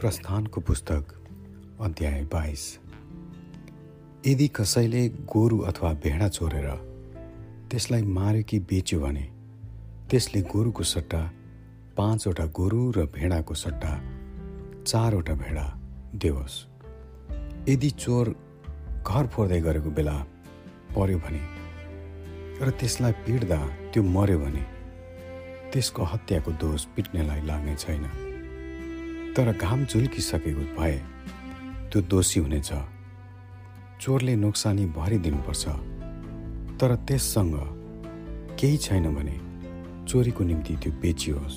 प्रस्थानको पुस्तक अध्याय बाइस। यदि कसैले गोरु अथवा भेडा चोरेर त्यसलाई मार्यो कि बेच्यो भने त्यसले गोरुको सट्टा पाँचवटा गोरु र भेडाको सट्टा चारवटा भेडा देओस्। यदि चोर घर फोर्दै गरेको बेला पर्यो भने र त्यसलाई पिट्दा त्यो मर्यो भने त्यसको हत्याको दोष पिट्नेलाई लाग्ने छैन। तर घाम झुल्किसकेको भए त्यो दोषी हुनेछ। चोरले नोक्सानी भरिदिनुपर्छ। तर त्यससँग केही छैन भने चोरीको निम्ति त्यो बेचियोस्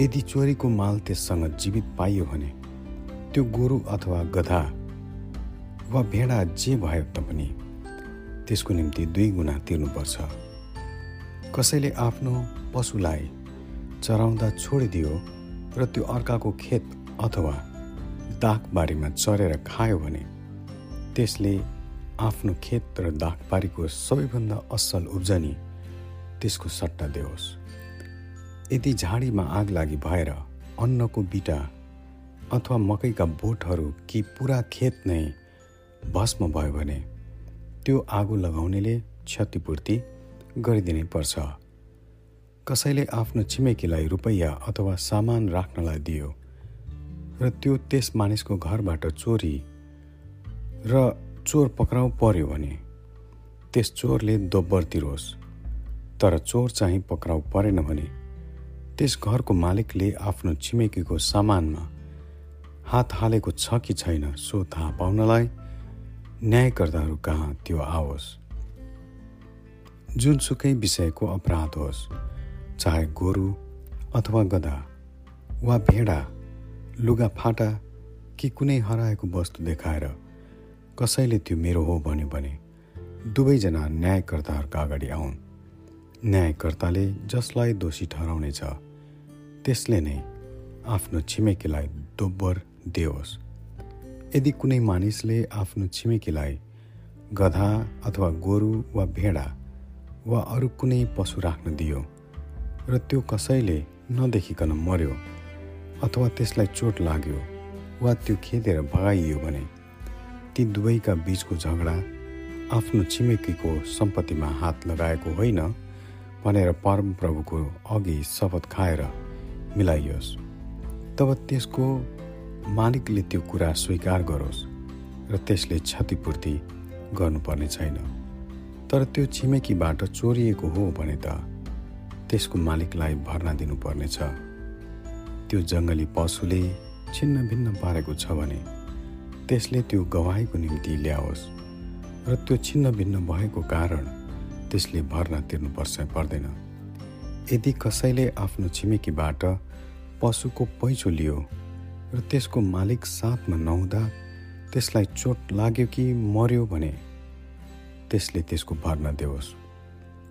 यदि चोरीको माल त्यससँग जीवित पाइयो भने त्यो गोरु अथवा गधा वा भेडा जे भए तापनि त्यसको निम्ति दुई गुणा तिर्नुपर्छ। कसैले आफ्नो पशुलाई चराउँदा छोडिदियो र त्यो अर्काको खेत अथवा दागबारीमा चरेर खायो भने त्यसले आफ्नो खेत र दागबारीको सबैभन्दा असल उब्जनी त्यसको सट्टा देओस्। यदि झाडीमा आग लागि भएर अन्नको बिटा अथवा मकैका बोटहरू कि पुरा खेत नै भस्म भयो भने त्यो आगो लगाउनेले क्षतिपूर्ति गरिदिनै पर्छ। कसैले आफ्नो छिमेकीलाई रुपैयाँ अथवा सामान राख्नलाई दियो र त्यो त्यस मानिसको घरबाट चोरी र चोर पक्राउ पर्यो भने त्यस चोरले दोब्बर तिरोस्। तर चोर चाहिँ पक्राउ परेन भने त्यस घरको मालिकले आफ्नो छिमेकीको सामानमा हात हालेको छ कि छैन सो थाहा पाउनलाई न्यायकर्ताहरू कहाँ त्यो आओस्। जुनसुकै विषयको अपराध होस्। चाहे गोरु अथवा गधा वा भेडा लुगा फाटा कि कुनै हराएको वस्तु देखाएर कसैले त्यो मेरो हो भन्यो भने दुवैजना न्यायकर्ताहरूका अगाडि आउन्। न्यायकर्ताले जसलाई दोषी ठहराउनेछ त्यसले नै आफ्नो छिमेकीलाई दोब्बर दियोस् यदि कुनै मानिसले आफ्नो छिमेकीलाई गधा अथवा गोरु वा भेडा वा अरू कुनै पशु राख्न दियो र त्यो कसैले नदेखिकन मर्यो अथवा त्यसलाई चोट लाग्यो वा त्यो खेदेर भगाइयो भने ती दुवैका बिचको झगडा आफ्नो छिमेकीको सम्पत्तिमा हात लगाएको होइन भनेर परमप्रभुको अघि शपथ खाएर मिलाइयोस्। तब त्यसको मालिकले त्यो कुरा स्वीकार गरोस् र त्यसले क्षतिपूर्ति गर्नुपर्ने छैन। तर त्यो छिमेकीबाट चोरिएको हो भने त त्यसको मालिकलाई भर्ना दिनुपर्नेछ। त्यो जङ्गली पशुले छिन्न भिन्न पारेको छ भने त्यसले त्यो गवाईको निम्ति ल्याओस् र त्यो छिन्न भिन्न भएको कारण त्यसले भर्ना तिर्नुपर्छ पर्दैन। यदि कसैले आफ्नो छिमेकीबाट पशुको पैँचो लियो र त्यसको मालिक साथमा नहुँदा त्यसलाई चोट लाग्यो कि मर्यो भने त्यसले त्यसको भर्ना देओस्।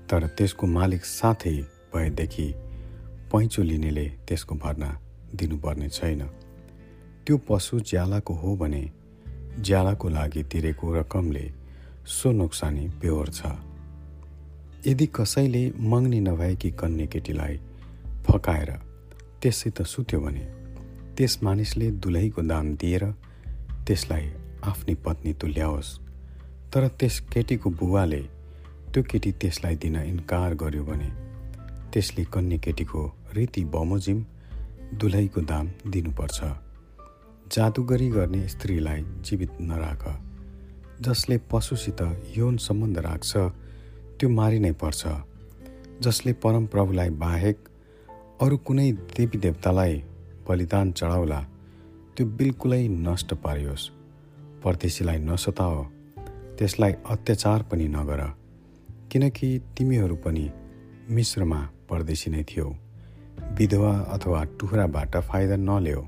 तर त्यसको मालिक साथै भएदेखि पैँचो लिनेले त्यसको भर्ना दिनुपर्ने छैन। त्यो पशु ज्यालाको हो भने ज्यालाको लागि तिरेको रकमले सो नोक्सानी बेहोर छ। यदि कसैले मङ्नी नभएकी कन्या केटीलाई फकाएर त्यससित सुत्यो भने त्यस मानिसले दुलहीको दाम दिएर त्यसलाई आफ्नी पत्नी तुल्याओस्। तर त्यस केटीको बुवाले त्यो केटी त्यसलाई दिन इन्कार गर्यो भने त्यसले कन्या केटीको रीति बमोजिम दुलहीको दाम दिनुपर्छ। जादुगरी गर्ने स्त्रीलाई जीवित नराख जसले पशुसित यौन सम्बन्ध राख्छ त्यो मारिनै पर्छ। जसले परमप्रभुलाई बाहेक अरू कुनै देवी देवतालाई बलिदान चढाउला त्यो बिल्कुलै नष्ट पारियोस्। परदेशीलाई नसताओ त्यसलाई अत्याचार पनि नगर किनकि तिमीहरू पनि मिश्रमा परदेशी नै थियो। विधवा अथवा टुक्राबाट फाइदा नल्याऊ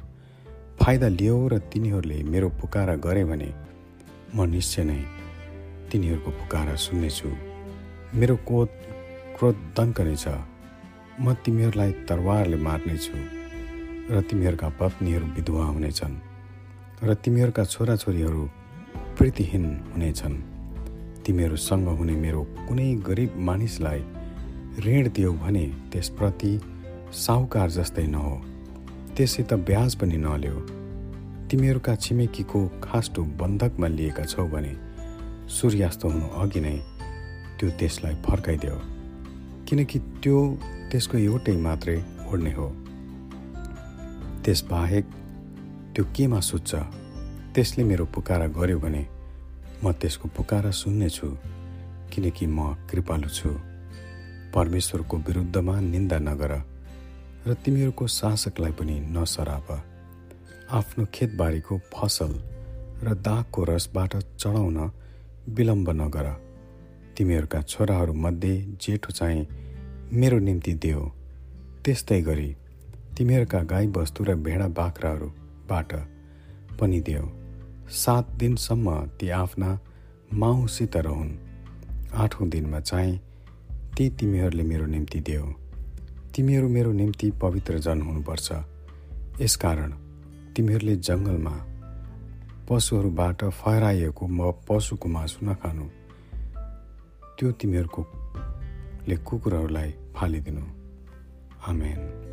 फाइदा लियो र तिनीहरूले मेरो पुकारा गरे भने म निश्चय नै तिनीहरूको पुकारा सुन्नेछु। मेरो क्रोध क्रोध दन्कने छ। म तिमीहरूलाई तरवारले मार्नेछु र तिमीहरूका पत्नीहरू विधवा हुनेछन् र तिमीहरूका छोराछोरीहरू प्रीतिहीन हुनेछन्। तिमीहरूसँग हुने मेरो कुनै गरिब मानिसलाई ऋण दियो भने त्यसप्रति साहुकार जस्तै नहो। त्यससित ब्याज पनि नल्यो। तिमीहरूका छिमेकीको खास्टो बन्धकमा लिएका छौ भने सूर्यास्त हुनु अघि नै त्यो त्यसलाई फर्काइदेऊ। किनकि त्यो त्यसको एउटै मात्रै ओढ्ने हो। त्यसबाहेक त्यो केमा सुत्छ? त्यसले मेरो पुकारा गर्यो भने म त्यसको पुकारा सुन्नेछु किनकि म कृपालु छु। परमेश्वरको विरुद्धमा निन्दा नगर र तिमीहरूको शासकलाई पनि नसराप। आफ्नो खेतबारीको फसल र दागको रसबाट चढाउन विलम्ब नगर। तिमीहरूका छोराहरूमध्ये जेठो चाहिँ मेरो निम्ति देऊ त्यस्तै गरी तिमीहरूका गाईबस्तु र भेडा बाख्राहरूबाट पनि देऊ सात दिनसम्म ती आफ्ना माउसित रहन् आठौँ दिनमा चाहिँ ती तिमीहरूले मेरो निम्ति देऊ। तिमीहरू मेरो निम्ति पवित्र जन हुनुपर्छ। यसकारण तिमीहरूले जङ्गलमा पशुहरूबाट फहराइएको म पशुको मासु नखानु। त्यो तिमीहरूको ले कुकुरहरूलाई फालिदिनु। आमेन।